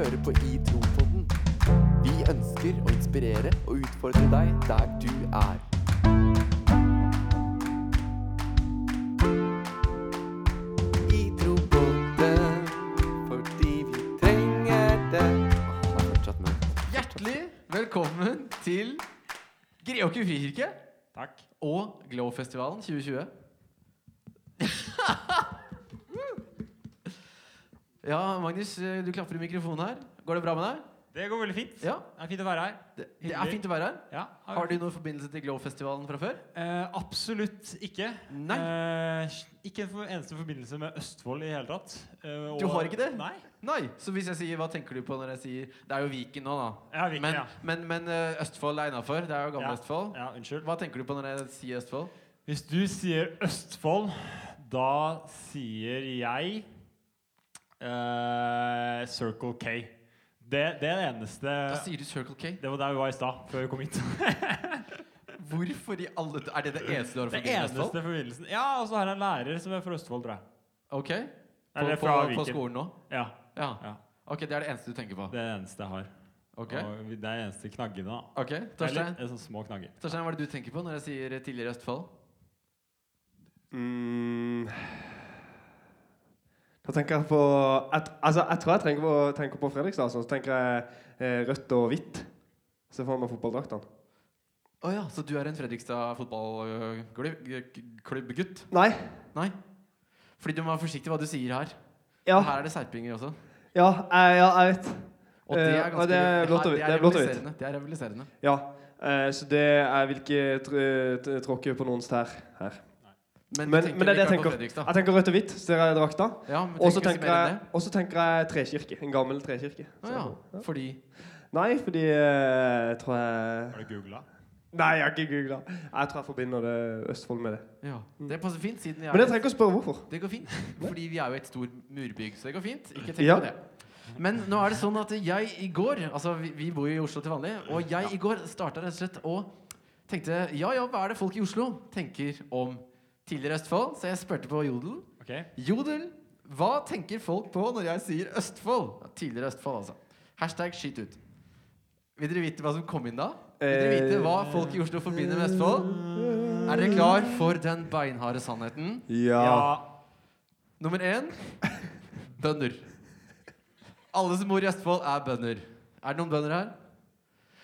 hører på I Tropoden. Vi ønsker å inspirere og utfordre deg der du er. I Tropodden, fordi vi trenger det. Åh, det er fortsatt mørkt. Hjertelig velkommen til Greåker frikirke Takk. og Glow-festivalen 2020. ja, Magnus, eh, du klapper i mikrofonen her. Går det bra med deg? Det går veldig fint. Ja, Det er fint å være her. det, det er fint å være her. Ja, Har du noen forbindelse til Glow-festivalen fra før? Eh, absolutt ikke. Nei. Eh, ikke en eneste forbindelse med Østfold i hele tatt. Eh, Du har ikke det? Nei. Nei. Så hvis jeg sier, hva tenker du på når jeg sier Det er jo Viken nå, da. Ja, Viken, Men, ja. men, men eh, Østfold er innafor. Det er jo gamle Ja. Østfold. ja. Unnskyld. Hva tenker du på når jeg sier Østfold? Hvis du sier Østfold, da sier jeg eh, Circle K. Det, det er det eneste Da sier du Circle K. Det var der vi var i stad, før vi kom hit. Hvorfor i alle Er det det eneste du har Det forbindelse med eneste Østfold? forbindelsen Ja, og så har jeg en lærer som er fra Østfold, tror jeg. Ok. På, Eller på, fra på Viken. skolen nå? Ja. Ja. ja. Ok, Det er det eneste du tenker på? Det er det eneste jeg har. Ok, Og vi- det er det eneste knaggene. da. ok, Eller Torstein, er sånne små knagger. Torstein, hva er det du tenker på når jeg sier tidligere Østfold? Mm. Da tenker jeg på jeg, Altså, jeg tror jeg tenker på, tenker på Fredrikstad. altså. Så tenker jeg eh, rødt og hvitt. Se for meg fotballdraktene. Å ja, så du er en Fredrikstad fotballklubbgutt? Nei. Nei? Fordi du må være forsiktig hva du sier her. Ja, Her er det serpinger også. ja, jeg, ja, jeg vet. Og det er Eh, ganske det er blått og det hvitt. er Det er. Det er rivaliserende. Ja. Eh, så det Jeg vil ikke tråkke på noens tær her. Men, Men- men det er det jeg tenker. Jeg tenker rødt og hvitt. Ser jeg drakta. Ja, Og så tenker tenker, tenker jeg trekirke. En gammel trekirke. Ah, ja, fordi Nei, fordi eh, jeg tror jeg Har du googla? Nei, jeg har ikke googla. Jeg tror jeg forbinder det Østfold med det. Ja, Det passer fint, siden jeg Men jeg trenger ikke å spørre hvorfor. Det går fint. Fordi vi er jo et stor murbygg, så det går fint. Ikke tenk Ja. på det. Men nå er det sånn at jeg i går Altså, vi, vi bor jo i Oslo til vanlig. Og jeg i går starta rett og slett og tenkte Ja, ja, hva er det folk i Oslo tenker om tidligere Østfold? Så jeg spurte på Jodel. Okay. Jodel, hva tenker folk på når jeg sier Østfold? Ja, tidligere Østfold, altså. Hashtag skyt ut. Vil dere vite hva som kom inn da? Vil dere vite hva folk i Oslo forbinder med Østfold? Er dere klar for den beinharde sannheten? Ja. Nummer én bønder. Alle som bor i Østfold, er bønder. Er det noen bønder her?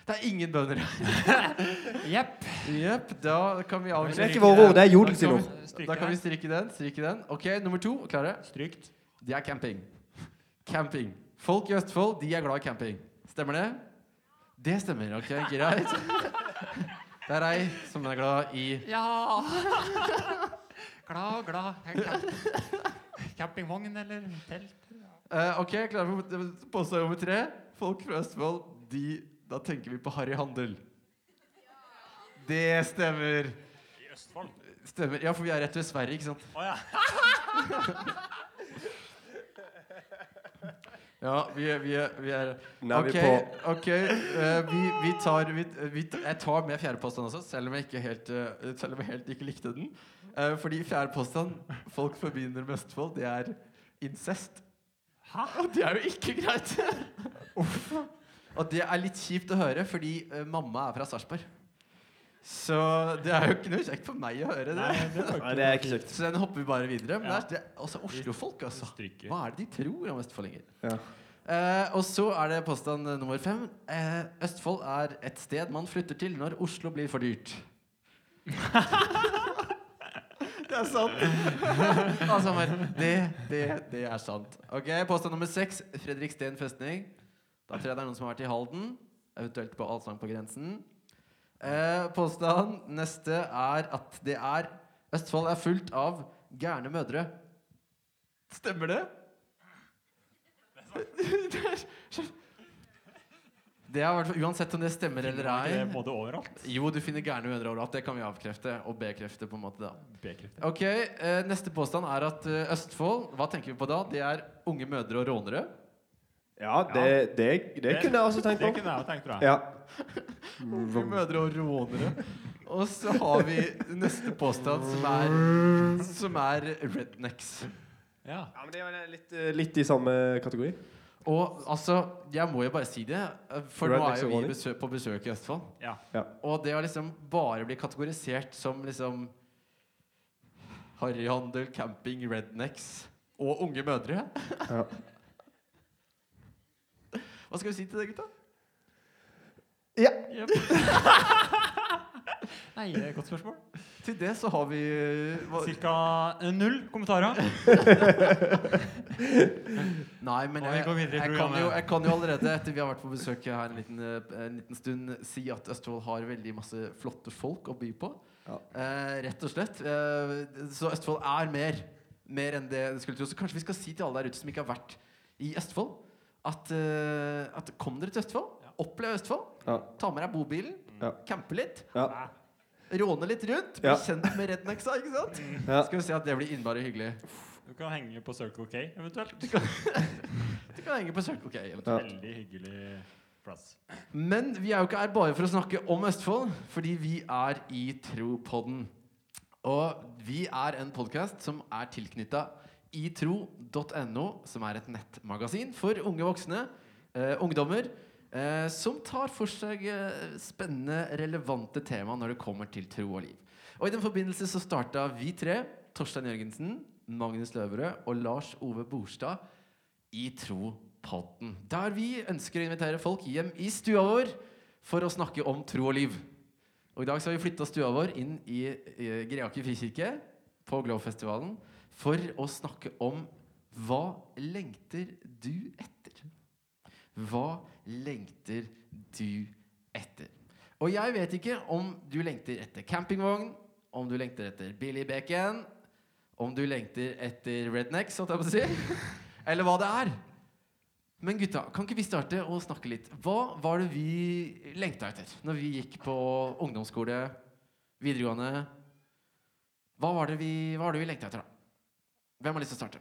Det er ingen bønder her. Jepp. Jepp, da kan vi Det er ikke våre ord, det er jord Da kan vi- Da kan vi stryke den. stryke den Ok, Nummer to. Klare? Strykt. Det er camping. Camping. Folk i Østfold de er glad i camping. Stemmer det? Det stemmer. Ok, greit. Det er ei som er glad i Ja! glad, glad. Campingvogn eller telt? Uh, Ok, klare for påstand nummer tre. Folk fra Østfold, de Da tenker vi på Harry Handel. Det stemmer. I Østfold? Stemmer. Ja, for vi er rett ved Sverige, ikke sant? Oh, ja. Ja, vi er, vi er, vi er Nå er Ok, vi på ok uh, vi, vi tar vi, vi, Jeg tar med fjerde påstand også, selv om jeg ikke helt, uh, selv om jeg helt ikke likte den. Uh, fordi fjerde påstand folk forbinder med Østfold, det er incest. Hæ? Og det er jo ikke greit! Og det er litt kjipt å høre, fordi uh, mamma er fra Sarpsborg. Så det er jo ikke noe kjekt for meg å høre det. Nei, det Nei, det er ikke kjekt. Så den hopper vi bare videre. Men Ja. det er, det også Oslo-folk, altså. Hva er det de tror om østfoldinger? Ja. Uh, og så er det påstand nummer fem. Uh, Østfold er et sted man flytter til når Oslo blir for dyrt. det er sant. altså, men det, det, det er sant. Ok, Påstand nummer seks. Fredriksten festning. Da tror jeg det er noen som har vært i Halden. Eventuelt på Allsang på grensen. Eh, påstand neste er at det er Østfold er fullt av gærne mødre. Stemmer det? det er sant. det er hvert Uansett om det stemmer eller er ei. Både overalt. Jo, du finner gærne mødre overalt. Det kan vi avkrefte og bekrefte. på en måte da. Ok, eh, Neste påstand er at eh, Østfold Hva tenker vi på da? Det er unge mødre og rånere. Ja, det, det, det kunne jeg også tenkt på. Det kunne jeg også tenkt, tror jeg. Ja. Unge mødre og rånere. Og så har vi neste påstand, som er, som er rednecks. Ja. ja, men det er litt, eh, litt i samme kategori. Og altså, jeg må jo bare si det, for nå Rednecks er jo vi besø på besøk i Østfold. Ja. Ja. Og det å liksom bare bli kategorisert som liksom Harryhandel, camping, rednecks og unge mødre Ja. Hva skal vi si til det, gutta? ja. Yep. Nei, det er et godt spørsmål. Til det så har vi hva, Cirka eh, null kommentarer. Nei, men jeg, jeg, kan jo, jeg kan jo allerede, etter vi har vært på besøk her en liten, eh, en liten stund, si at Østfold har veldig masse flotte folk å by på. Ja. Eh, rett og slett. Eh, så Østfold er mer. Mer enn det du skulle tro. Så kanskje vi skal si til alle der ute som ikke har vært i Østfold, at, eh, at kom dere til Østfold. Ja. Opplev Østfold. Ja. Ta med deg bobilen. Ja. Campe litt. Ja. Råne litt rundt. Bli Ja. kjent med rednecksa, ikke sant? Ja. Skal vi se at det blir innmari hyggelig. Du kan henge på Circle K eventuelt. Du kan henge på Circle K. eventuelt. Ja. Veldig hyggelig plass. Men vi er jo ikke her bare for å snakke om Østfold, fordi vi er i Tropodden. Og vi er en podkast som er tilknytta itro.no, som er et nettmagasin for unge voksne, eh, ungdommer, eh, som tar for seg eh, spennende, relevante tema når det kommer til tro og liv. Og I den forbindelse så starta vi tre, Torstein Jørgensen, Magnus Løverød og Lars Ove Borstad, i Tropodden. Der vi ønsker å invitere folk hjem i stua vår for å snakke om tro og liv. Og I dag så har vi flytta stua vår inn i, i Greaker frikirke på Glowfestivalen for å snakke om hva lengter du etter? Hva lengter du etter? Og jeg vet ikke om du lengter etter campingvogn, om du lengter etter billig bacon, om du lengter etter rednecks, holdt jeg på å si, eller hva det er. Men gutta, kan ikke vi starte å snakke litt? Hva var det vi lengta etter når vi gikk på ungdomsskole, videregående? Hva var det vi, hva var det vi lengta etter, da? Hvem har lyst til å starte?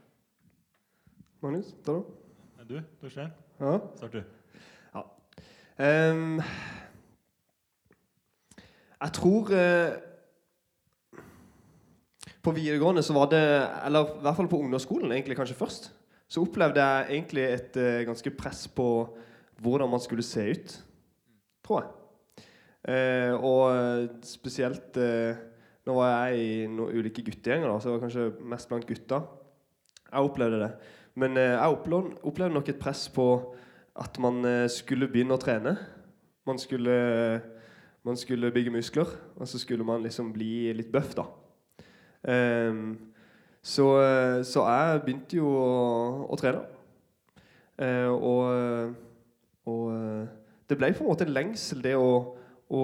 Magnus, ta det. Men du, Torstein, Ja. start du. Ehm, jeg tror uh, På videregående så var det Eller i hvert fall på ungdomsskolen, egentlig kanskje først. Så opplevde jeg egentlig et uh, ganske press på hvordan man skulle se ut. Tror jeg. Uh, og eh, spesielt eh, Nå var jeg i noen ulike guttegjenger, da, så jeg var kanskje mest blant gutta. Jeg opplevde det. Men eh, jeg opplevde, opplevde nok et press på at man eh, skulle begynne å trene. Man skulle, man skulle bygge muskler, og så skulle man liksom bli litt bøff, da. Um, så, så jeg begynte jo å, å trene. Uh, og, og eh, det ble på en måte en lengsel, det å, å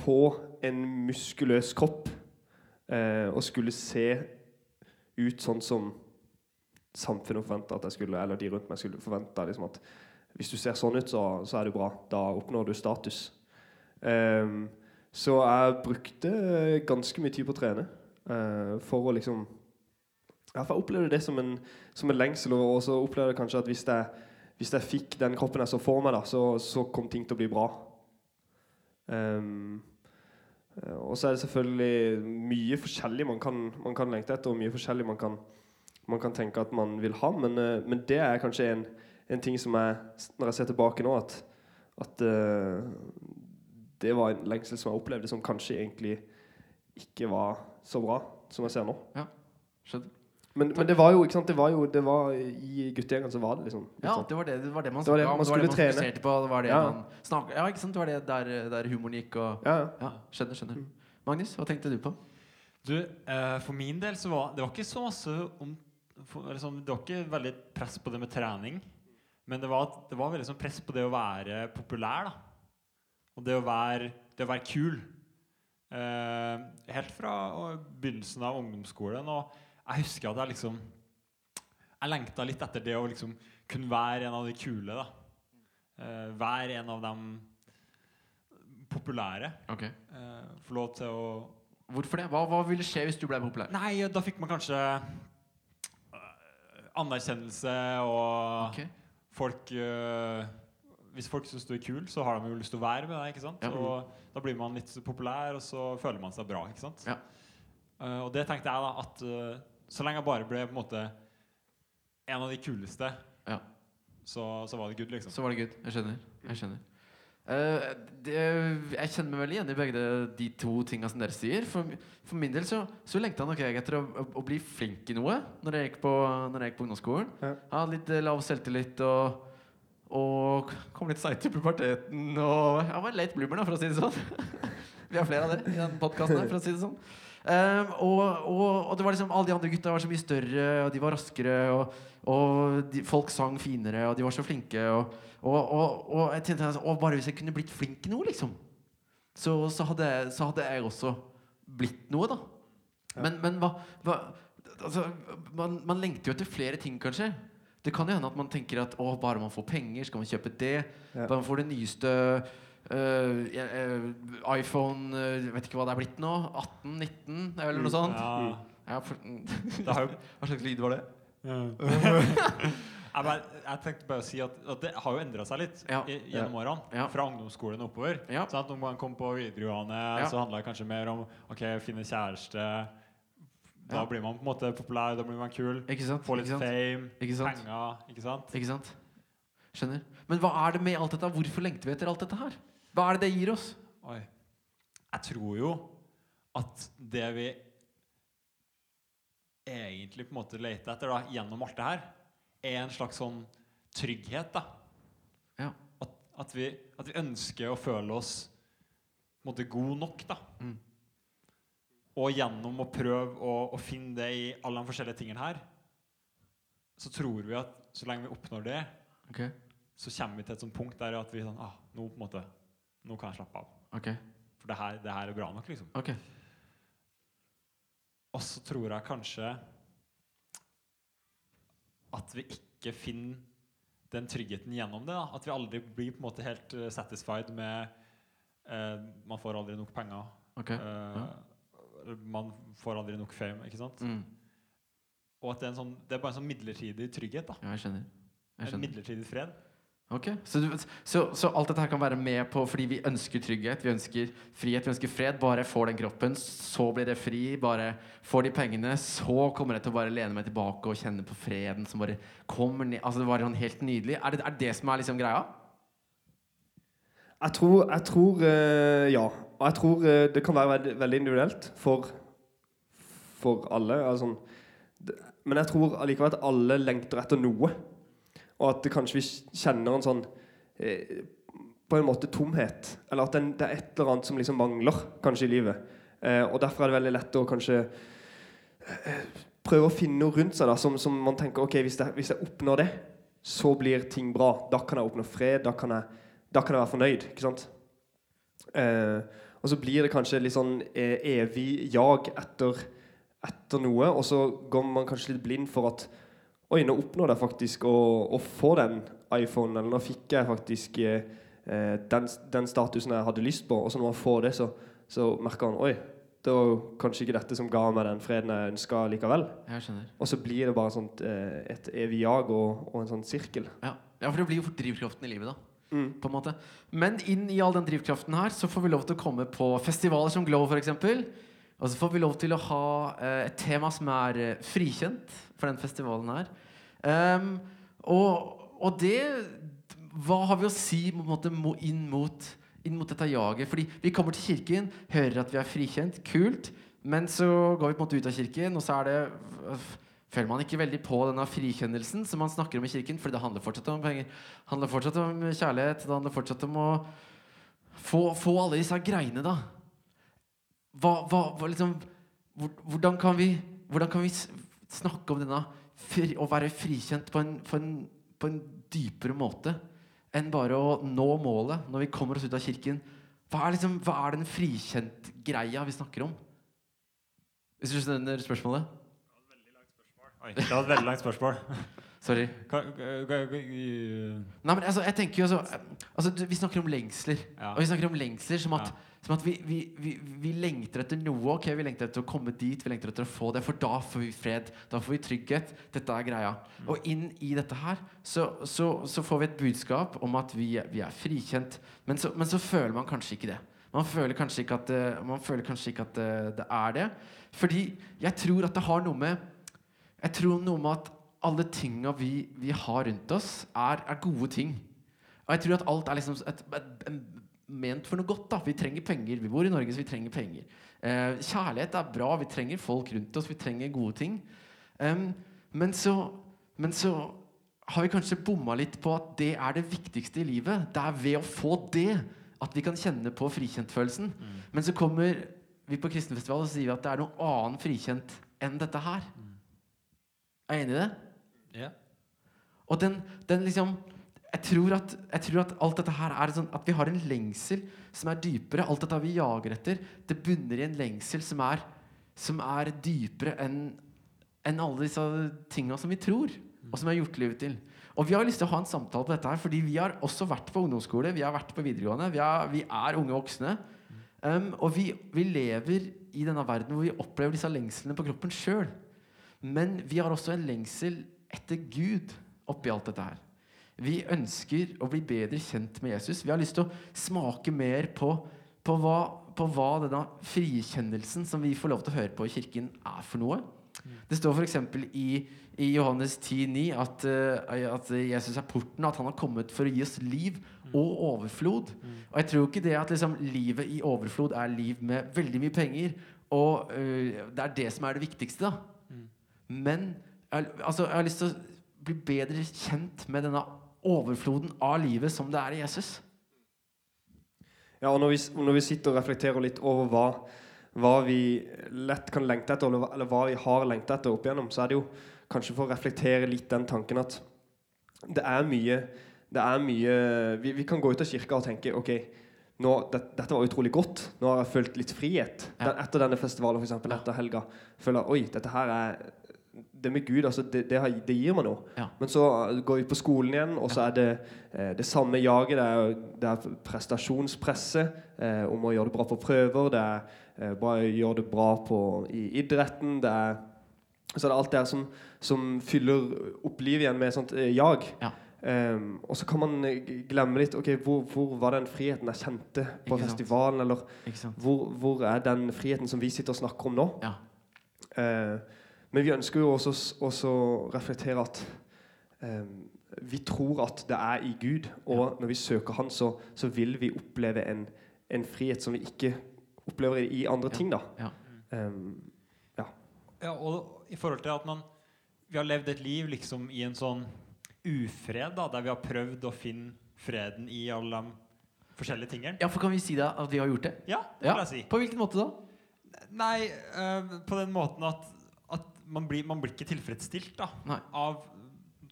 få en muskuløs kropp eh, og skulle se ut sånn som samfunnet forventa at jeg skulle, eller de rundt meg skulle forvente liksom at hvis du ser sånn ut, så, så er det bra. Da oppnår du status. Um, så jeg brukte ganske mye tid på å trene uh, for å liksom ja, for Jeg opplevde det som en, som en lengsel, og så opplevde jeg kanskje at hvis jeg, hvis jeg fikk den kroppen jeg så for meg, da, så, så kom ting til å bli bra. Eh, og så er det selvfølgelig mye forskjellig man kan, man kan lengte etter, og mye forskjellig man kan, man kan tenke at man vil ha. Men, eh, men det er kanskje en, en ting som jeg, når jeg ser tilbake nå, at, at uh, det var en lengsel som jeg opplevde som kanskje egentlig ikke var så bra som jeg ser nå. Ja, Skjønner. Men, men det var jo, ikke sant, det var jo det var, I guttegjengen så var det liksom Ja, det var det, det, var det man det om. man Det var det man fokuserte på. Det var det Ja. man snakket, ja, ikke sant? Det var det der, der humoren gikk og Ja, ja. Ja, skjønner, skjønner. Mm. Magnus, hva tenkte du på? Du, eh, for min del så var det var ikke så masse om for, sånn, Det var ikke veldig press på det med trening. Men det var, det var veldig sånn press på det å være populær. da Og det å være, det å være kul. Eh, helt fra begynnelsen av ungdomsskolen. Og jeg husker at jeg liksom Jeg lengta litt etter det å liksom kunne være en av de kule. da Eh, Være en av dem populære. okay. uh, Få lov til å Hvorfor det? Hva, hva ville skje hvis du ble populær? Nei, da fikk man kanskje uh, anerkjennelse og okay. folk uh, Hvis folk syns du er kul, så har de jo lyst til å være med deg. ikke sant? Ja. Og da blir man litt populær, og så føler man seg bra. ikke sant? Ja. Og det tenkte jeg da at så lenge jeg bare ble på en måte en av de kuleste, Ja. så, så var det good, liksom. Så var det good. Jeg skjønner. Jeg skjønner. Eh, det, jeg kjenner meg veldig igjen i begge de, to tinga som dere sier. For, for min del så, så lengta nok jeg etter å, å, å bli flink i noe når jeg gikk på, når jeg gikk på ungdomsskolen. Ja. Ha litt eh, lav selvtillit og, og kom litt seigt i puberteten. Og jeg var late bloomer, da, for å si det sånn. Vi har flere av dere i den podkasten, for å si det sånn. Um, og, og, og det var liksom alle de andre gutta var så mye større, og de var raskere, og, og de, folk sang finere, og de var så flinke. Og, jeg tenkte altså, bare hvis jeg kunne blitt flink noe, liksom, så, så, hadde, så hadde jeg også blitt noe, da. Ja. Men, men hva, hva altså, man, man lengter jo etter flere ting, kanskje. Det kan jo hende at man tenker at å, bare man får penger, skal man kjøpe det. Ja. Bare man får det nyeste ja, øh, iPhone uh, vet ikke hva det er blitt nå. 18-19, eller noe Mm. sånt. Ja, Ja, for, det har jo hva slags lyd var det? jeg, jeg tenkte bare å si at, at det har jo endra seg litt Ja. i, gjennom årene. Ja. Fra ungdomsskolen og oppover. Ja. Sånn at Når man kom på videregående, Ja. så handla det kanskje mer om Ok, finne kjæreste. Da blir man på en måte populær, da blir man kul. Ikke sant? Få litt Ikke sant? fame, Ikke sant? penger. Ikke sant? Ikke sant? Skjønner. Men hva er det med alt dette? Hvorfor lengter vi etter alt dette her? Hva er det det gir oss? Oi. Jeg tror jo at det vi egentlig på en måte leter etter da, gjennom alt det her, er en slags sånn trygghet. da. Ja. At, at, vi, at vi ønsker å føle oss på en måte gode nok. da. Mm. Og gjennom å prøve å, å finne det i alle de forskjellige tingene her, så tror vi at så lenge vi oppnår det, okay. så kommer vi til et sånt punkt der at vi sånn, ah, nå på en måte, nå kan jeg slappe av. Okay. For det her, det her er bra nok, liksom. Okay. Og så tror jeg kanskje at vi ikke finner den tryggheten gjennom det. da. At vi aldri blir på en måte helt eh, satisfied med eh, Man får aldri nok penger. Okay. eh, Man får aldri nok fame. ikke sant? Mm. Og at det er, en sånn, det er bare en sånn midlertidig trygghet. da. Ja, jeg skjønner. Jeg En midlertidig fred. Ok, så, du, så, så alt dette her kan være med på fordi vi ønsker trygghet, vi ønsker frihet, vi ønsker fred. Bare jeg får den kroppen, så blir det fri. Bare får de pengene, så kommer jeg til å bare lene meg tilbake og kjenne på freden som bare kommer ned. Altså, det var sånn helt nydelig. Er det, er det som er liksom greia? Jeg tror, jeg tror eh, ja. Og jeg tror eh, det kan være veldig, individuelt for, for alle. Altså, men jeg tror allikevel at alle lengter etter noe. Og at kanskje vi kjenner en sånn eh, På en måte tomhet. Eller at den, det er et eller annet som liksom mangler kanskje i livet. Eh, og derfor er det veldig lett å kanskje eh, prøve å finne noe rundt seg da, som, som man tenker ok, hvis jeg, hvis jeg oppnår det, så blir ting bra. Da kan jeg oppnå fred. Da kan jeg, da kan jeg være fornøyd. ikke sant? Eh, og så blir det kanskje litt sånn eh, evig jag etter, etter noe, og så går man kanskje litt blind for at Oi, nå oppnådde jeg faktisk å, å få den iPhonen, eller nå fikk jeg faktisk eh, eh, den, den statusen jeg hadde lyst på. Og så når man får det, så, så merker man Oi, det var kanskje ikke dette som ga meg den freden jeg ønska likevel. Jeg. Og så blir det bare sånt, eh, et evig jag og, og en sånn sirkel. Ja. ja, for det blir jo fort drivkraften i livet, da. Mm. på en måte. Men inn i all den drivkraften her så får vi lov til å komme på festivaler som Glow f.eks. Og så får vi lov til å ha eh, et tema som er eh, frikjent for den festivalen her. Um, og, og det Hva har vi å si måte, inn, mot, inn mot dette jaget? Fordi vi kommer til kirken, hører at vi er frikjent. Kult. Men så går vi på en måte ut av kirken, og så er det Føler man ikke veldig på denne frikjennelsen som man snakker om i kirken? For det handler fortsatt om penger. Handler fortsatt om kjærlighet. Det handler fortsatt om å få, få alle disse greiene, da. Hva, hva, hva liksom hvordan, kan vi, hvordan kan vi snakke om denne fri, å være frikjent på en, på, en, på en dypere måte enn bare å nå målet når vi kommer oss ut av kirken? Hva er, liksom, hva er den frikjent-greia vi snakker om? Hvis du skjønner spørsmålet? Oi, det var et veldig langt spørsmål. Sorry. Nei, men altså, jeg tenker jo altså, altså Vi snakker om lengsler. Ja. Og vi snakker om lengsler som at, Ja. Som at vi, vi, vi, vi lengter etter noe. ok, Vi lengter etter å komme dit, vi lengter etter å få det. For da får vi fred. Da får vi trygghet. Dette er greia. Mm. Og inn i dette her så, så, så får vi et budskap om at vi, er- vi er frikjent. Men så, men så føler man kanskje ikke det. Man føler kanskje ikke at, føler kanskje ikke at det, det er det. Fordi jeg tror at det har noe med Jeg tror noe med at alle tinga vi, vi har rundt oss, er, er gode ting. Og jeg tror at alt er liksom et, et, en, ment for noe godt. da Vi trenger penger. Vi bor i Norge, så vi trenger penger. Eh, kjærlighet er bra. Vi trenger folk rundt oss. Vi trenger gode ting. Um, men, så, men så har vi kanskje bomma litt på at det er det viktigste i livet. Det er ved å få det at vi kan kjenne på frikjentfølelsen. Men så kommer vi på kristenfestivalen og sier vi at det er noe annet frikjent enn dette her. Er jeg enig i det? Ja. Og den, den liksom jeg tror, at, jeg tror at alt dette her er sånn at vi har en lengsel som er dypere. Alt dette vi jager etter, det bunner i en lengsel som er, som er dypere enn enn alle disse tinga som vi tror, og som vi har gjort livet til. Og vi har lyst til å ha en samtale på dette her, fordi vi har også vært på ungdomsskole, vi har vært på videregående, vi er, vi er unge voksne. Um, og vi, vi lever i denne verden hvor vi opplever disse lengslene på kroppen sjøl. Men vi har også en lengsel etter Gud oppi alt dette her. Vi ønsker å bli bedre kjent med Jesus. Vi har lyst til å smake mer på, på, hva, på hva denne frikjennelsen som vi får lov til å høre på i kirken, er for noe. Det står f.eks. I, i Johannes 10,9 at, eh, at Jesus er porten, at han har kommet for å gi oss liv og overflod. Og jeg tror ikke det at liksom, livet i overflod er liv med veldig mye penger. Og uh, det er det som er det viktigste. da Men jeg, altså, jeg har lyst til å bli bedre kjent med denne overfloden av livet som det er i Jesus. Ja, og når vi, når vi sitter og reflekterer litt over hva, hva vi lett kan lengte etter, eller, hva- vi har lengta etter opp igjennom, så er det jo kanskje for å reflektere litt den tanken at det er mye, det er mye vi, vi kan gå ut av kirka og tenke ok, nå, det, dette var utrolig godt. Nå har jeg følt litt frihet. Den, etter denne festivalen, eksempel, etter helga. Føler jeg, oi, dette her er det med Gud, altså, det, det, det gir meg noe. Ja. Men så går vi på skolen igjen, og så er det eh, det samme jaget. Det er, det er prestasjonspresset eh, om å gjøre det bra på prøver. Det er eh, å gjøre det bra på, i idretten. Det er, så er alt det her som, som fyller opp livet igjen med et sånt jag. Ja. Um, og så kan man glemme litt Ok, hvor, hvor var den friheten jeg kjente på Ikke sant. festivalen? Eller hvor, hvor er den friheten som vi sitter og snakker om nå? Ja. Eh, men vi ønsker jo også, også reflektere at eh, vi tror at det er i Gud, og når vi søker Han, så, så vil vi oppleve en, en frihet som vi ikke opplever i, andre Ja. ting. da. Ja. Um, Ja, og i forhold til at man Vi har levd et liv liksom i en sånn ufred, da, der vi har prøvd å finne freden i alle de forskjellige tingene. ja, for kan vi si da at vi har gjort det? Ja, det Ja. vil jeg si. På hvilken måte da? Nei, eh, på den måten at man, blir, man blir ikke tilfredsstilt da, av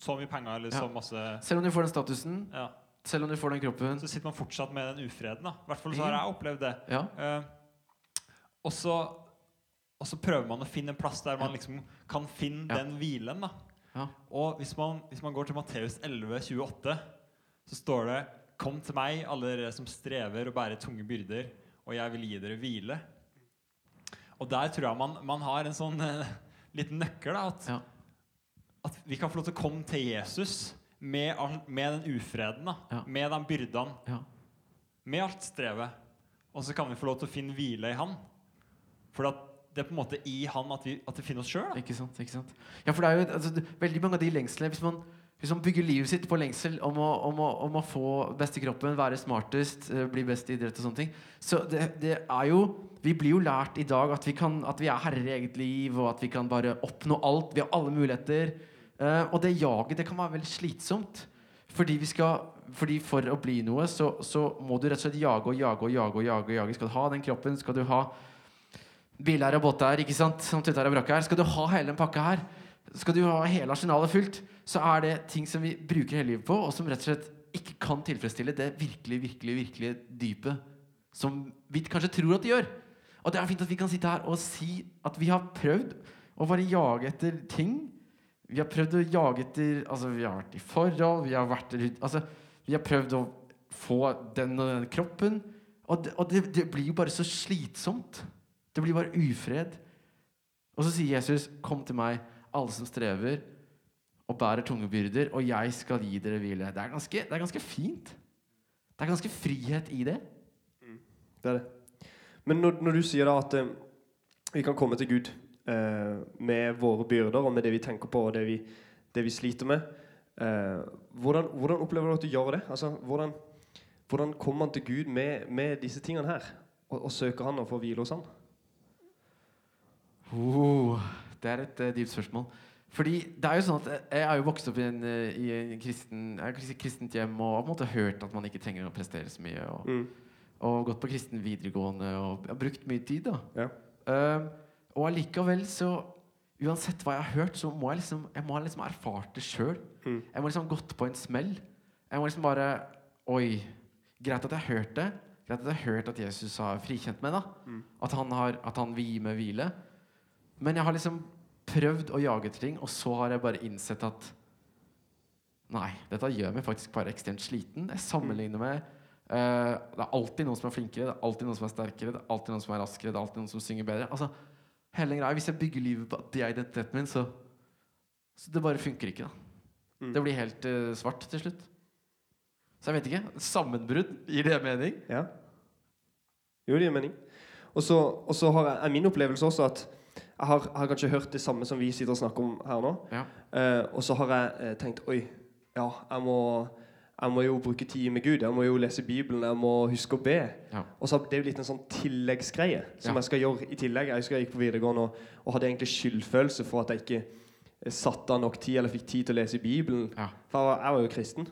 så mye penger eller så masse Selv om du får den statusen, ja. selv om du får den kroppen Så sitter man fortsatt med den ufreden. I hvert fall så har jeg opplevd det. Ja, Eh, og, så, og så prøver man å finne en plass der man liksom kan finne Ja. den hvilen. da. Ja. Og hvis man, hvis man går til Matteus 11, 28, så står det Kom til meg, alle dere som strever og bærer tunge byrder, og jeg vil gi dere hvile. Og der tror jeg man, man har en sånn eh, liten nøkkel. da, at, Ja. at vi kan få lov til å komme til Jesus med, med den ufreden, da, med de byrdene ja. med alt strevet. Og så kan vi få lov til å finne hvile i Han. For at det er på en måte i Han at vi, at vi finner oss sjøl. Ikke sant? ikke sant? Ja, for det er jo altså, veldig mange av de lengslene Hvis man, hvis man bygger livet sitt på lengsel om å, om å, om å få best i kroppen, være smartest, eh, bli best i idrett og sånne ting Så det, det er jo Vi blir jo lært i dag at vi, kan, at vi er herrer i eget liv, og at vi kan bare oppnå alt. Vi har alle muligheter. Uh, og det jaget det kan være veldig slitsomt. Fordi, skal, fordi for å bli noe, så, så må du rett og slett jage og jage og jage. og jage, og jage. Skal du ha den kroppen, skal du ha biler og båter, ikke sant? Som og her. Skal du ha hele den pakka her, skal du ha hele arsenalet fullt, så er det ting som vi bruker hele livet på, og som rett og slett ikke kan tilfredsstille det virkelig, virkelig, virkelig dypet som vi kanskje tror at det gjør. Og det er fint at vi kan sitte her og si at vi har prøvd å bare jage etter ting. Vi har prøvd å jage etter Altså, vi har vært i forhold, vi har vært Altså, vi har prøvd å få den og den kroppen. Og, det, og det, det blir jo bare så slitsomt. Det blir bare ufred. Og så sier Jesus, 'Kom til meg, alle som strever og bærer tunge byrder, og jeg skal gi dere hvile'. Det er ganske, det er ganske fint. Det er ganske frihet i det. det er det. Men når, når du sier da at eh, vi kan komme til Gud eh, med våre byrder og med det vi tenker på og det vi, det vi sliter med. Eh, hvordan, hvordan opplever du at du gjør det? Altså, hvordan, hvordan kommer man til Gud med, med disse tingene her? Og, og søker han og får hvile hos han? Oh, det er et uh, dypt spørsmål. Fordi det er jo sånn at Jeg er jo vokst opp i en, eh, i en kristen, kristent hjem og har på en måte hørt at man ikke trenger å prestere så mye. Og, Mm. og gått på kristen videregående og har brukt mye tid. da Ja. um, Og allikevel så Uansett hva jeg har hørt, så må jeg liksom Jeg må ha liksom erfart det sjøl. Mm. Jeg må liksom ha gått på en smell. Jeg må liksom bare Oi. Greit at jeg har hørt det. Greit at jeg har hørt at Jesus har frikjent meg. da Mm. at, han har, at han vil gi meg hvile. Men jeg har liksom prøvd å jage etter ting, og så har jeg bare innsett at Nei, dette gjør meg faktisk bare ekstremt sliten. Jeg sammenligner med uh, Det er alltid noen som er flinkere, det er alltid noen som er sterkere, det er alltid noen som er raskere, det er alltid noen som synger bedre. Altså, hele greia, Hvis jeg bygger livet på det er identiteten min, så, så Det bare funker ikke. da Mm. Det blir helt uh, svart til slutt. Så jeg vet ikke. Sammenbrudd, gir det mening? Ja. Jo, det gir mening. Og så har jeg, er min opplevelse også at har, jeg har kanskje hørt det samme som vi sitter og snakker om her nå. Ja. Eh, og så har jeg eh, tenkt Oi, ja, jeg må, jeg må jo bruke tid med Gud. Jeg må jo lese Bibelen. Jeg må huske å be. Ja. Og så det jo blitt en sånn tilleggsgreie som jeg skal gjøre i tillegg. Jeg husker jeg gikk på videregående og, og hadde egentlig skyldfølelse for at jeg ikke eh, satte av nok tid eller fikk tid til å lese Bibelen. For jeg var, jeg var jo kristen.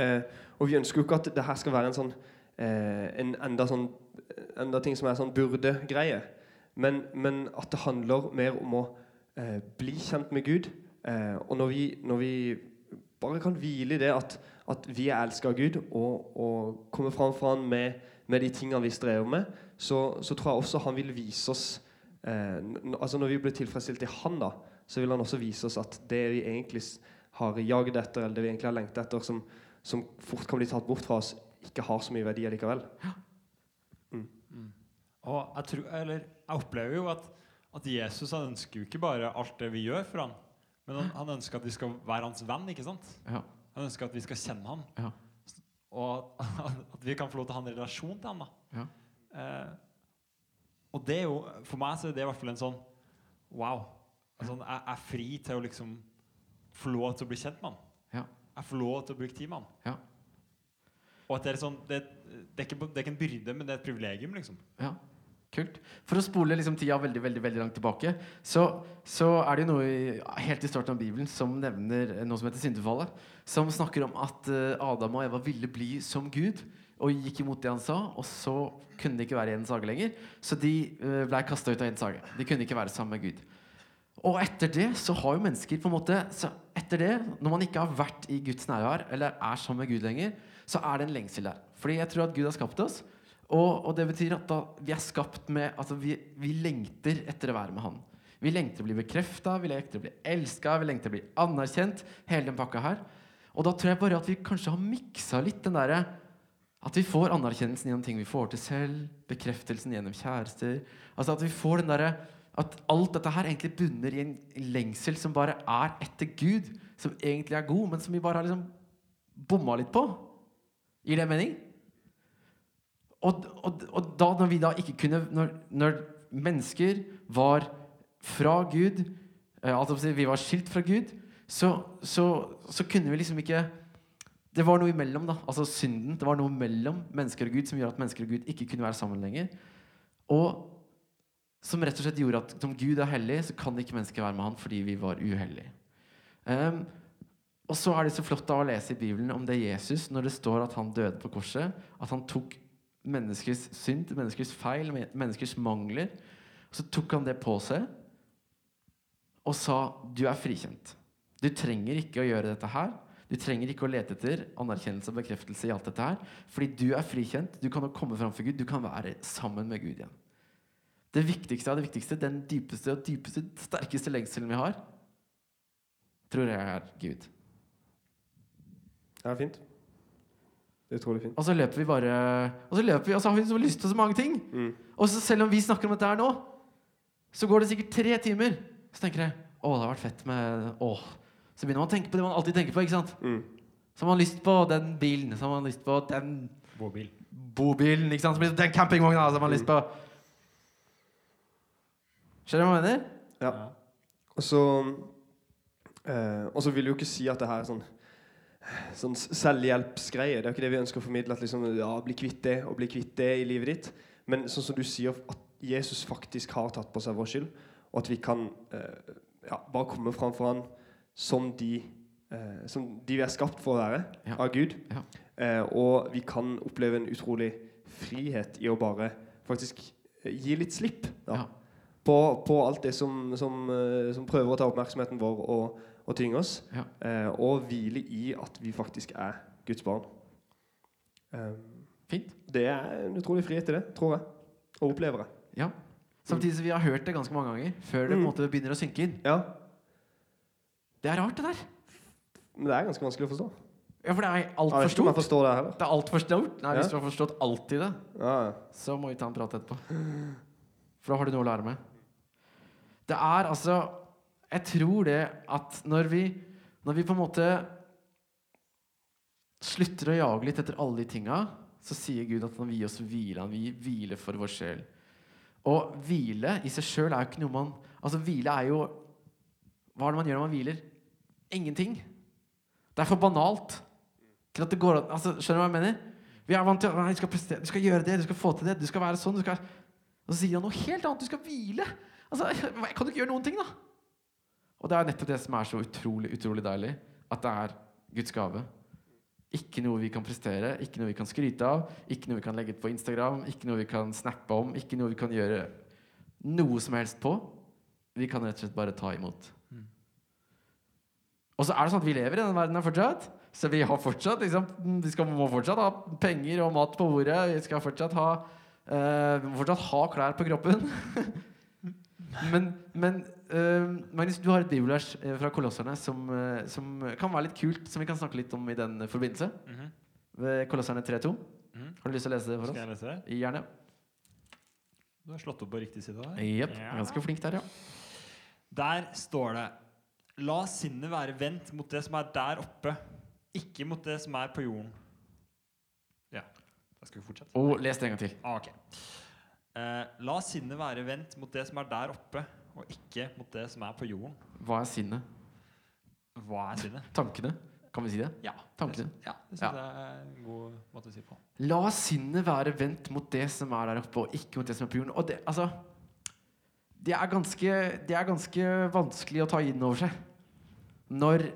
Eh, og vi ønsker jo ikke at det her skal være en sånn eh, en enda sånn enda ting som er sånn burde-greie. Men, men at det handler mer om å eh, bli kjent med Gud. Eh, og når vi, når vi bare kan hvile i det at, at vi er elska av Gud, og, og kommer fram for Han med, med de tingene vi strever med, så, så tror jeg også Han vil vise oss eh, altså Når vi blir tilfredsstilt i Han, da, så vil Han også vise oss at det vi egentlig har jaget etter, eller det vi egentlig har lengtet etter, som, som fort kan bli tatt bort fra oss, ikke har så mye verdi allikevel. Og jeg, tror, eller, jeg opplever jo at, at Jesus han ønsker jo ikke bare alt det vi gjør for ham, men han, han ønsker at vi skal være hans venn. ikke sant? Ja. Han ønsker at vi skal kjenne ham. Ja. Og at vi kan få lov til å ha en relasjon til ham. da. Ja. Eh, og det er jo, for meg så er det i hvert fall en sånn Wow. Altså, jeg er fri til å liksom få lov til å bli kjent med ham. Ja. Jeg får lov til å bruke tid med ham. Ja. Og at det er sånn det, det, er ikke, det er ikke en byrde, men det er et privilegium. liksom. Ja, kult. For å spole liksom tida veldig veldig, veldig langt tilbake, så, så er det jo noe i, helt i starten av Bibelen som nevner noe som heter syndefallet. Som snakker om at eh, Adam og Eva ville bli som Gud og gikk imot det han sa. Og så kunne de ikke være i Edens hage lenger, så de uh, ble kasta ut av Edens hage. De kunne ikke være sammen med Gud. Og etter det så har jo mennesker på en måte Etter det, når man ikke har vært i Guds nærvær eller er sammen med Gud lenger, så er det en lengsel der. Fordi jeg tror at Gud har skapt oss. Og, og det betyr at da, vi er skapt med Altså vi, vi lengter etter å være med Han. Vi lengter å bli bekrefta, vi lengter å bli elska, vi lengter å bli anerkjent. Hele den pakka her. Og da tror jeg bare at vi kanskje har miksa litt den derre At vi får anerkjennelsen gjennom ting vi får til selv. Bekreftelsen gjennom kjærester. Altså at vi får den derre At alt dette her egentlig bunner i en lengsel som bare er etter Gud. Som egentlig er god, men som vi bare har liksom bomma litt på. Gir det mening? Og, og, og da når vi da ikke kunne Når, når mennesker var fra Gud Altså vi var skilt fra Gud, så, så, så kunne vi liksom ikke Det var noe imellom, da. Altså synden. Det var noe mellom mennesker og Gud som gjorde at mennesker og Gud ikke kunne være sammen lenger. Og som rett og slett gjorde at som Gud er hellig, så kan ikke mennesker være med han fordi vi var uhellige. Um, og så er det så flott da å lese i Bibelen om det Jesus, når det står at han døde på korset. At han tok menneskers synd, menneskers feil, men- menneskers mangler. Så tok han det på seg og sa du er frikjent. Du trenger ikke å gjøre dette her. Du trenger ikke å lete etter anerkjennelse og bekreftelse i alt dette her. Fordi du er frikjent. Du kan komme framfor Gud. Du kan være sammen med Gud igjen. Det viktigste av det viktigste, den dypeste og dypeste, sterkeste lengselen vi har, tror jeg er Gud. Det er utrolig fint. Og så løper vi bare Og så løper vi, og så har vi så lyst til så mange ting. Mm. Og så selv om vi snakker om dette her nå, så går det sikkert tre timer. Så tenker jeg å, det har vært fett med å. Så begynner man å tenke på det man alltid tenker på. ikke sant? Mm. Så har man lyst på den bilen, så har man lyst på den Bobil. bobilen, ikke sant? Så blir den campingvogna, så har man lyst på Skjønner du hva jeg mener? Ja. Og så Eh, og så vil jeg jo ikke si at det her er sånn, sånn selvhjelpsgreie. Det er ikke det vi ønsker å formidle. At liksom, ja, bli kvitt det og bli kvitt det i livet ditt. Men sånn som du sier, at Jesus faktisk har tatt på seg vår skyld, og at vi kan eh, ja, bare komme framfor han som de, eh, som de vi er skapt for å være Ja. av Gud. Ja. Eh, og vi kan oppleve en utrolig frihet i å bare faktisk eh, gi litt slipp da, Ja. på, på alt det som, som, eh, som prøver å ta oppmerksomheten vår og, og tynge oss. Ja. Eh, og hvile i at vi faktisk er Guds barn. Eh, Fint. det er en utrolig frihet i det, tror jeg. Og opplever det. Ja. Samtidig som vi har hørt det ganske mange ganger før det på en Mm. måte begynner å synke inn. Ja, Det er rart, det der. men det er ganske vanskelig å forstå. Ja, For det er altfor stort. forstår det heller. Det er altfor stort. Nei, Ja. Hvis du har forstått alt i det, Ja, ja. så må vi ta en prat etterpå. For da har du noe å lære meg. Det er altså Jeg tror det at når vi, når vi på en måte slutter å jage litt etter alle de tinga, så sier Gud at han vil gi oss hvile. Han vil hvile for vår sjel. Og hvile i seg sjøl er jo ikke noe man Altså, hvile er jo Hva er det man gjør når man hviler? Ingenting. Det er for banalt til at det går an altså, Skjønner du hva jeg mener? Vi er vant til at du skal, prestere, du skal gjøre det, du skal få til det, du skal være sånn. Du skal, og så sier han noe helt annet. Du skal hvile. Altså, kan du ikke gjøre noen ting, da? Og det er nettopp det som er så utrolig, utrolig deilig. At det er Guds gave. Ikke noe vi kan prestere, ikke noe vi kan skryte av, ikke noe vi kan legge ut på Instagram, ikke noe vi kan snappe om, ikke noe vi kan gjøre noe som helst på. Vi kan rett og slett bare ta imot. Og så er det sånn at vi lever i denne verden fortsatt. Så vi har fortsatt liksom, Vi skal, må fortsatt ha penger og mat på bordet. Vi skal fortsatt ha uh, vi må fortsatt ha klær på kroppen. men men uh, Magnus, du har et bibelvers eh, fra Kolosserne som, eh, som kan være litt kult, som vi kan snakke litt om i den forbindelse. Mhm. Ved Kolosserne 3.2. Mhm. Har du lyst til å lese det for Skal oss? jeg lese det? Gjerne. Du har slått opp på riktig side der. Jepp. Ja. Ganske flink der, ja. Der står det La sinnet være vendt mot det som er der oppe, ikke mot det som er på jorden. Ja. Da skal vi fortsette. Og les det en gang til. Ah, ok. Eh, la sinnet være vendt mot det som er der oppe, og ikke mot det som er på jorden. Hva er sinnet? Hva er sinnet? Tankene? Kan vi si det? Ja, Tankene. Det, ja, det synes jeg er en god måte å si på. La sinnet være vendt mot det som er der oppe, og ikke mot det som er på jorden. Og det, altså, det, er ganske, det er ganske vanskelig å ta inn over seg. Når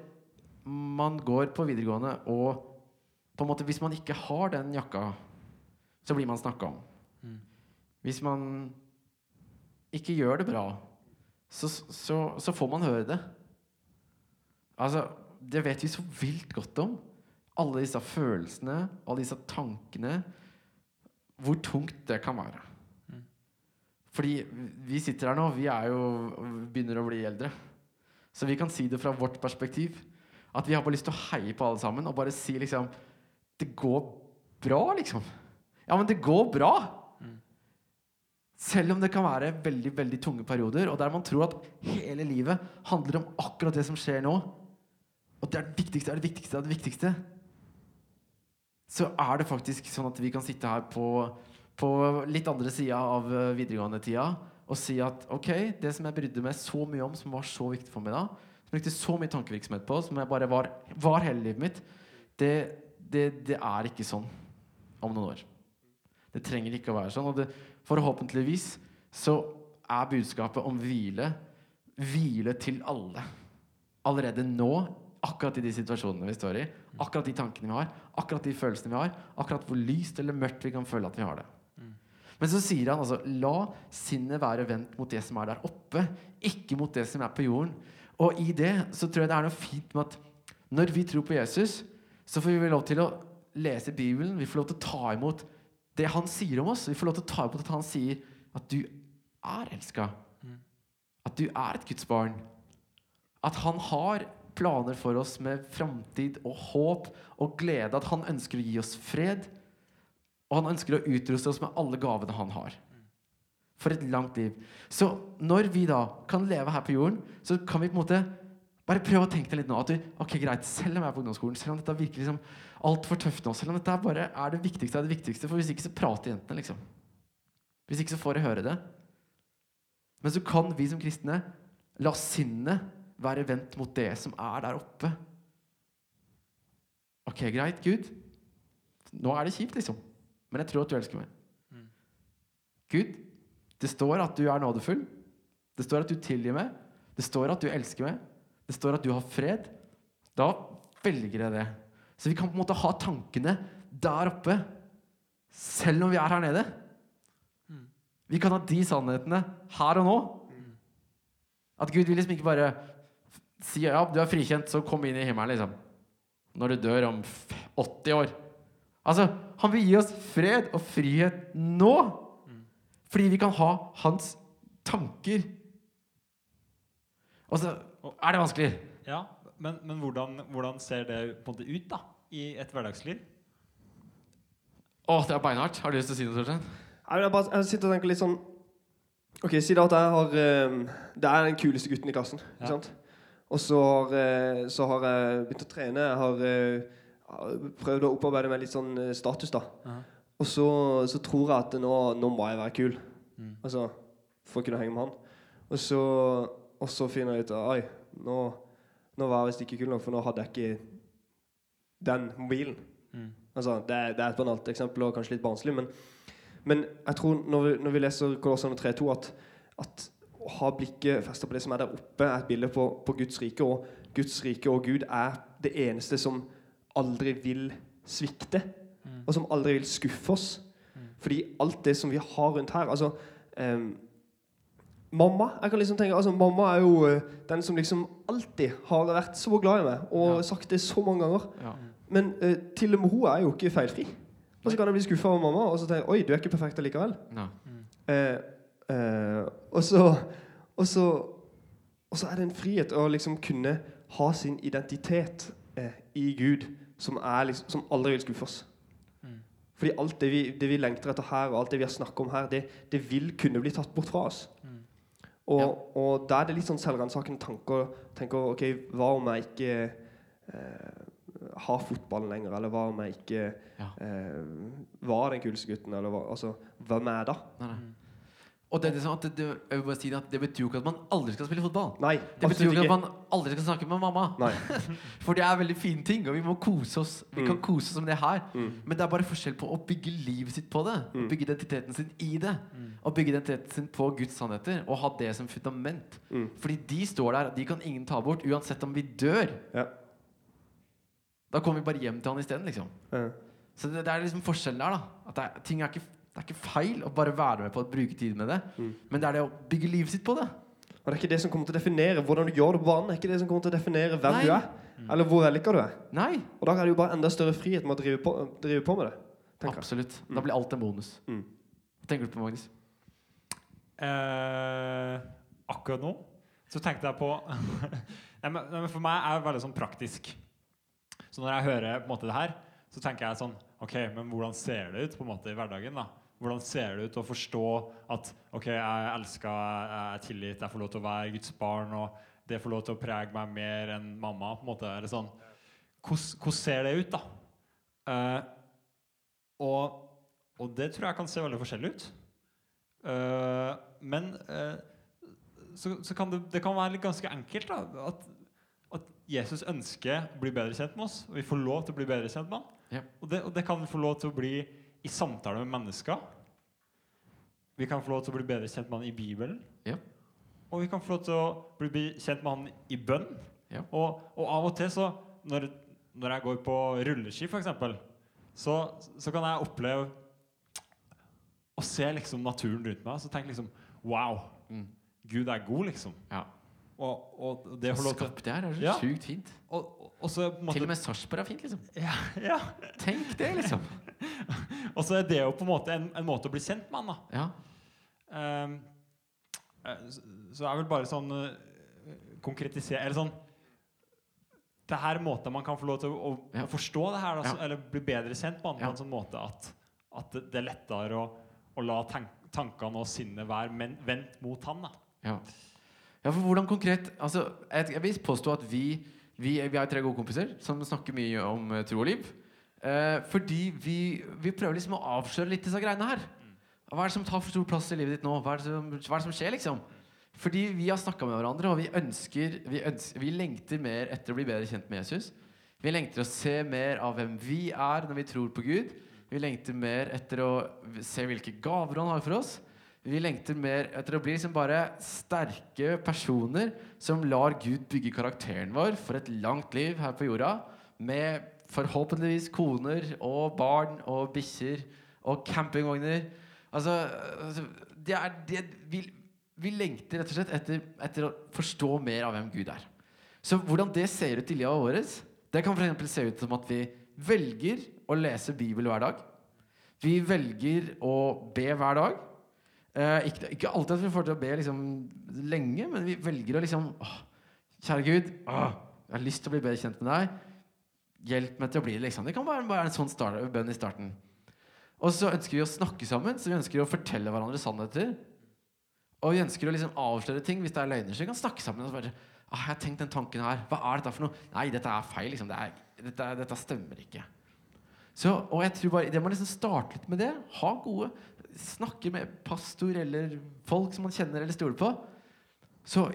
man går på videregående og på en måte, Hvis man ikke har den jakka, så blir man snakka om. Mm. Hvis man ikke gjør det bra, så, så, så får man høre det. Altså, det vet vi så vilt godt om. Alle disse følelsene, alle disse tankene. Hvor tungt det kan være. Mm. Fordi vi sitter her nå, vi er jo begynner å bli eldre. Så vi kan si det fra vårt perspektiv. At vi har bare lyst til å heie på alle sammen og bare si liksom Det går bra, liksom. Ja, men det går bra! Selv om det kan være veldig veldig tunge perioder, og der man tror at hele livet handler om akkurat det som skjer nå, og det er det viktigste, er det viktigste, er det viktigste, så er det faktisk sånn at vi kan sitte her på, på litt andre sida av eh, videregående-tida og si at ok, det som jeg brydde meg så mye om, som var så viktig for meg da, som jeg brukte så mye tankevirksomhet på, som jeg bare var, var hele livet mitt, det, det, det er ikke sånn om noen år. Det trenger ikke å være sånn. Og det, forhåpentligvis så er budskapet om hvile hvile til alle. Allerede nå, akkurat i de situasjonene vi står i, akkurat de tankene vi har, akkurat de følelsene vi har, akkurat hvor lyst eller mørkt vi kan føle at vi har det. Men så sier han altså La sinnet være vendt mot det som er der oppe, ikke mot det som er på jorden. Og i det så tror jeg det er noe fint med at når vi tror på Jesus, så får vi lov til å lese Bibelen, vi får lov til å ta imot det han sier om oss. Vi får lov til å ta imot at han sier at du er elska. At du er et Guds barn. At han har planer for oss med framtid og håp og glede. At han ønsker å gi oss fred. Og han ønsker å utruste oss med alle gavene han har. For et langt liv. Så når vi da kan leve her på jorden, så kan vi på en måte bare prøve å tenke deg litt nå. At du, ok greit, Selv om jeg er på ungdomsskolen, selv om dette virker liksom altfor tøft nå, selv om dette bare er det viktigste av det viktigste, for hvis ikke så prater jentene, liksom. Hvis ikke så får de høre det. Men så kan vi som kristne la sinnet være vendt mot det som er der oppe. Ok, greit, Gud. Nå er det kjipt, liksom. Men jeg tror at du elsker meg. Mm. Gud, det står at du er nådefull. Det står at du tilgir meg. Det står at du elsker meg. Det står at du har fred. Da velger jeg det. Så vi kan på en måte ha tankene der oppe, selv om vi er her nede. Vi kan ha de sannhetene her og nå. At Gud vil liksom ikke bare si ja, du er frikjent, så kom inn i himmelen, liksom. Når du dør om 80 år. Altså, han vil gi oss fred og frihet nå. Fordi vi kan ha hans tanker. Og så er det vanskelig. Ja, men, men hvordan, hvordan ser det på en måte ut da, i et hverdagsliv? Å, det er beinhardt. Har du lyst til å si noe, Torstein? Nei, jeg, bare, jeg sitter og tenker litt sånn Ok, Si da at jeg har eh, Det er den kuleste gutten i klassen. Ja. ikke sant? Og så har, eh, så har jeg begynt å trene. Jeg har eh, prøvd å opparbeide meg litt sånn eh, status. da Ja. Og så, så tror jeg at nå, nå må jeg være kul. Mm. Altså, For å kunne henge med han. Og så, og så finner jeg ut at Oi, nå, nå var jeg visst ikke kul nok, for nå hadde jeg ikke den mobilen. Mm. Altså, det, er, det er et banalt eksempel og kanskje litt barnslig, men, men jeg tror når vi, når vi leser Kolossene 3.2 at, at å ha blikket festet på det som er der oppe, er et bilde på, på Guds rike, og Guds rike og Gud er det eneste som aldri vil svikte, Mm. og som aldri vil skuffe oss. Fordi alt det som vi har rundt her altså, ehm, Mamma jeg kan liksom tenke, altså mamma er jo eh, den som liksom alltid har vært så glad i meg, og Ja. sagt det så mange ganger. Ja. Men uh, til og med hun er jo ikke feilfri. Og så kan jeg bli skuffa over mamma, og så tenker jeg oi, du er ikke perfekt allikevel. Ja. Mm. Uh, uh, og så og så og så er det en frihet å liksom kunne ha sin identitet eh, i Gud, som, er liksom, som aldri vil skuffe oss. Mm. Fordi alt det vi, det vi lengter etter her, og alt det vi har snakket om her, det, det vil kunne bli tatt bort fra oss. Mm. Og, Ja. og da er det litt sånn selvransakende tanker. Tenker ok, hva om jeg ikke eh, har fotballen lenger? Eller hva om jeg ikke Ja. eh, var den kuleste gutten? Eller hva, altså, hvem er jeg da? Nei, nei. Og det, er liksom at det, det, jeg vil bare si det, at det betyr jo ikke at man aldri skal spille fotball. Nei, Det betyr jo ikke at man aldri skal snakke med mamma. Nei. For det er veldig fine ting, og vi må kose oss. Vi Mm. kan kose oss med det her. Mm. Men det er bare forskjell på å bygge livet sitt på det. Mm. Bygge identiteten sin i det. Mm. Og bygge identiteten sin på Guds sannheter. Og ha det som fundament. Mm. Fordi de står der, de kan ingen ta bort, uansett om vi dør. Ja. Da kommer vi bare hjem til han isteden, liksom. Ja. Så det, det er liksom forskjellen der, da. At det er, ting er ikke, det er ikke feil å bare være med på å bruke tid med det. Mm. Men det er det å bygge livet sitt på det. Og det er ikke det som kommer til å definere hvordan du gjør det på banen. Det er ikke det som kommer til å definere hvem Nei. du er, eller hvor vellykka du er. Nei, Og da er det jo bare enda større frihet med å drive på, drive på med det. absolutt. Mm. Da blir alt en bonus. Mm. Hva tenker du på, Magnus? Eh, akkurat nå så tenkte jeg på nei, men, nei, men For meg er det veldig sånn praktisk. Så når jeg hører på en måte det her, så tenker jeg sånn OK, men hvordan ser det ut på en måte i hverdagen? da? Hvordan ser det ut å forstå at OK, jeg er elska, jeg er tilgitt, jeg får lov til å være Guds barn, og det får lov til å prege meg mer enn mamma? på en måte, eller sånn, Hvordan hvordan ser det ut, da? Uh, og, og det tror jeg kan se veldig forskjellig ut. Uh, men uh, så, så kan det, det kan være litt ganske enkelt da, at, at Jesus ønsker å bli bedre kjent med oss, og vi får lov til å bli bedre kjent med ham. Ja. Og, det, og det kan vi få lov til å bli i samtale med mennesker. Vi kan få lov til å bli bedre kjent med han i Bibelen. Ja. Og vi kan få lov til å bli kjent med han i bønn. Ja. Og, og av og til så når, når jeg går på rulleski, f.eks., så, så kan jeg oppleve å se liksom naturen rundt meg. og tenke liksom Wow, Mm. Gud er god, liksom. Ja. Og, og det å få lov til Skapt det her er så Ja. sjukt fint. og, og, så måte Til og med Sarpsborg er fint, liksom. ja, ja. Tenk det, liksom. Og så er det jo på en måte en, en måte å bli kjent med han, da. Ehm, eh, så, det er vel bare sånn eh, Konkretisere Eller sånn Det her er man kan få lov til å, å, Ja. forstå det her, altså, Ja. eller bli bedre kjent på Ja. en sånn måte at, at det, er lettere å, å la tank, tankene og sinnet være men, vendt mot han. ja, for hvordan konkret altså, jeg, jeg vil påstå at vi, vi, vi er tre gode kompiser som snakker mye om eh, tro og liv. Eh, fordi vi, vi prøver liksom å avsløre litt disse greiene her. Hva er det som tar for stor plass i livet ditt nå? Hva er det som, er det som skjer, liksom? Fordi vi har snakka med hverandre, og vi ønsker, vi ønsker Vi lengter mer etter å bli bedre kjent med Jesus. Vi lengter å se mer av hvem vi er når vi tror på Gud. Vi lengter mer etter å se hvilke gaver han har for oss. Vi lengter mer etter å bli liksom bare sterke personer som lar Gud bygge karakteren vår for et langt liv her på jorda. Med forhåpentligvis koner og barn og bikkjer og campingvogner. Altså, altså det er det vi, vi lengter rett og slett etter, etter å forstå mer av hvem Gud er. Så hvordan det ser ut i livet vårt, det kan for se ut som at vi velger å lese Bibel hver dag. Vi velger å be hver dag. Eh, ikke, ikke, alltid at vi får til å be liksom, lenge, men vi velger å liksom åh, Kjære Gud, åh, jeg har lyst til å bli bedre kjent med deg. Hjelp meg til å bli det. liksom Det kan være, være en sånn start, bønn i starten. Og så ønsker vi å snakke sammen, så vi ønsker å fortelle hverandre sannheter. Og vi ønsker å liksom avsløre ting hvis det er løgner. Så vi kan snakke sammen. og bare, ah, jeg har tenkt den tanken her. Hva er dette for noe? Nei, dette er feil. liksom det er, dette, dette, stemmer ikke. Så, og jeg tror bare, Det må liksom starte litt med det. Ha gode Snakke med pastor eller folk som man kjenner eller stoler på. Så,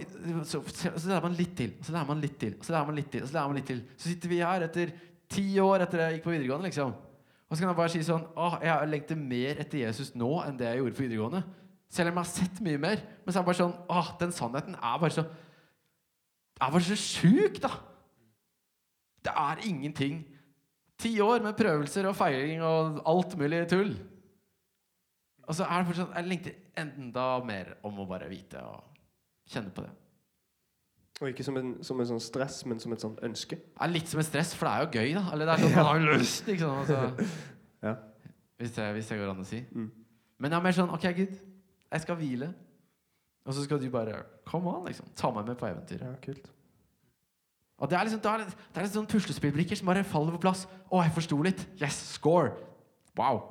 så, så, så lærer man litt til, og så lærer man litt til, og så lærer man litt til. og Så lærer man litt til Så sitter vi her etter ti år etter jeg gikk på videregående. liksom Og så kan jeg bare si sånn Åh, jeg lengter mer etter Jesus nå enn det jeg gjorde på videregående. Selv om jeg har sett mye mer. Men så er det bare sånn Åh, den sannheten er bare så er bare så sjuk, da. Det er ingenting. Ti år med prøvelser og feiring og alt mulig tull. Og så er det fortsatt Jeg lengter enda mer om å bare vite og kjenne på det. Og ikke som en, som en sånn stress, men som et sånt ønske? Er litt som et stress, for det er jo gøy, da. Eller det er sånn man har lyst, liksom. Altså, ja. hvis, det, hvis det går an å si. Mm. Men jeg er mer sånn OK, Gud, jeg skal hvile. Og så skal du bare Come on, liksom. Ta meg med på eventyret. Ja, kult. Og det er liksom, det er, det er litt sånn puslespillbrikker som bare faller på plass. Å, jeg forsto litt. Yes, score. Wow.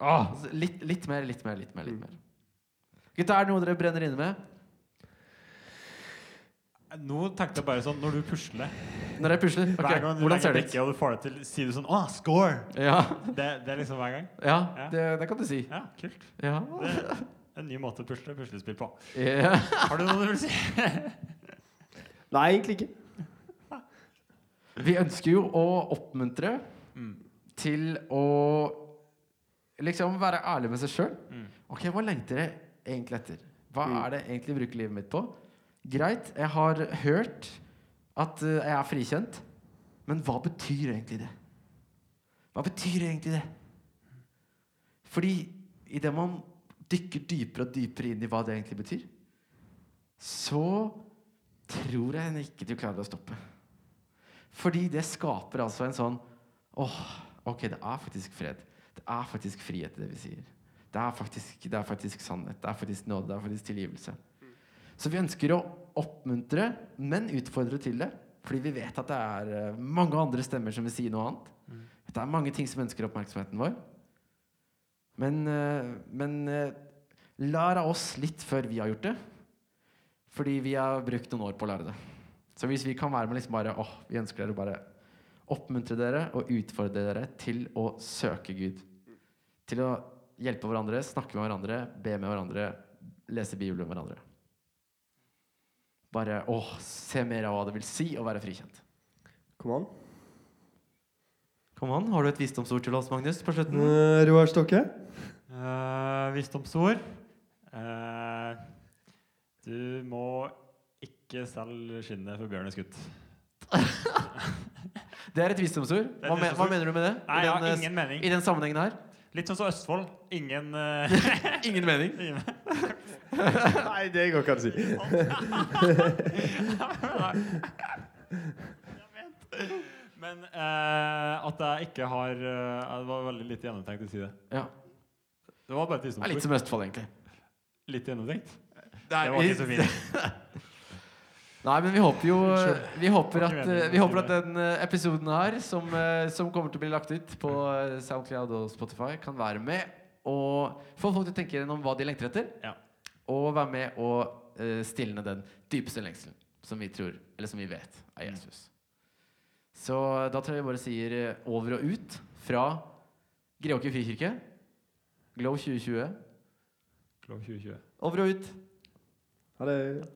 Åh, litt, litt mer, litt mer, litt mer. litt mer. Gutta, er det noe dere brenner inne med? Nå tenkte jeg bare sånn Når du pusler Når jeg pusler? Ok, Hver gang du Hvordan ser det ut? og du får det til, sier du sånn Å, score! Ja, Det, det er liksom hver gang? ja, Ja. det, det kan du si. Ja, kult. Ja. En ny måte å pusle puslespill på. Ja. Har du noe du vil si? Nei, egentlig ikke. Vi ønsker jo å oppmuntre Mm. til å liksom være ærlig med seg sjøl. Mm. Ok, hva lengter jeg egentlig etter? Hva Mm. er det egentlig jeg bruker livet mitt på? Greit, jeg har hørt at eh, jeg er frikjent, men hva betyr egentlig det? Hva betyr egentlig det? Fordi idet man dykker dypere og dypere inn i hva det egentlig betyr, så tror jeg ikke du klarer å stoppe. Fordi det skaper altså en sånn åh, ok, det er faktisk fred. Det er faktisk frihet i det vi sier. Det er, faktisk, det er faktisk sannhet. Det er faktisk nåde. Det er faktisk tilgivelse. Så vi ønsker å oppmuntre, men utfordre til det. Fordi vi vet at det er eh, mange andre stemmer som vil si noe annet. Det er mange ting som ønsker oppmerksomheten vår. Men, eh, men eh, lær av oss litt før vi har gjort det. Fordi vi har brukt noen år på å lære det. Så hvis vi kan være med liksom bare åh, vi ønsker dere bare oppmuntre dere og utfordre dere til å søke Gud. Til å hjelpe hverandre, snakke med hverandre, be med hverandre, lese Bibelen med hverandre. Bare å, se mer av hva det vil si å være frikjent. Kom an. Kom an, Har du et visdomsord til oss, Magnus? på slutten? Uh, Roar Stokke? Uh, visdomsord. Uh, du må ikke selge skinnet for bjørn er skutt. Det er et visdomsord. Hva, et visdomsord. hva mener du med det? Nei, den, eh, ingen mening. I den sammenhengen her? Litt sånn som Østfold. Ingen uh... Ingen mening. Nei, det går ikke an å si. Men eh, at jeg ikke har eh, Det var veldig litt gjennomtenkt å si det. Ja. Det var bare et Det er litt som Østfold, egentlig. Litt gjennomtenkt. Det Det var ikke så fint. Nei, men vi håper jo Vi håper at, vi håper at den eh, episoden her, som, eh, som kommer til å bli lagt ut på eh, SoundCloud og Spotify, kan være med og få folk til å tenke gjennom hva de lengter etter. Ja. Og være med å uh, stilne den dypeste lengselen som vi tror, eller som vi vet, er Jesus. Så da tror jeg vi bare sier eh, over og ut fra Greåker frikirke. Glow 2020. Glow 2020. Over og ut. Ha det.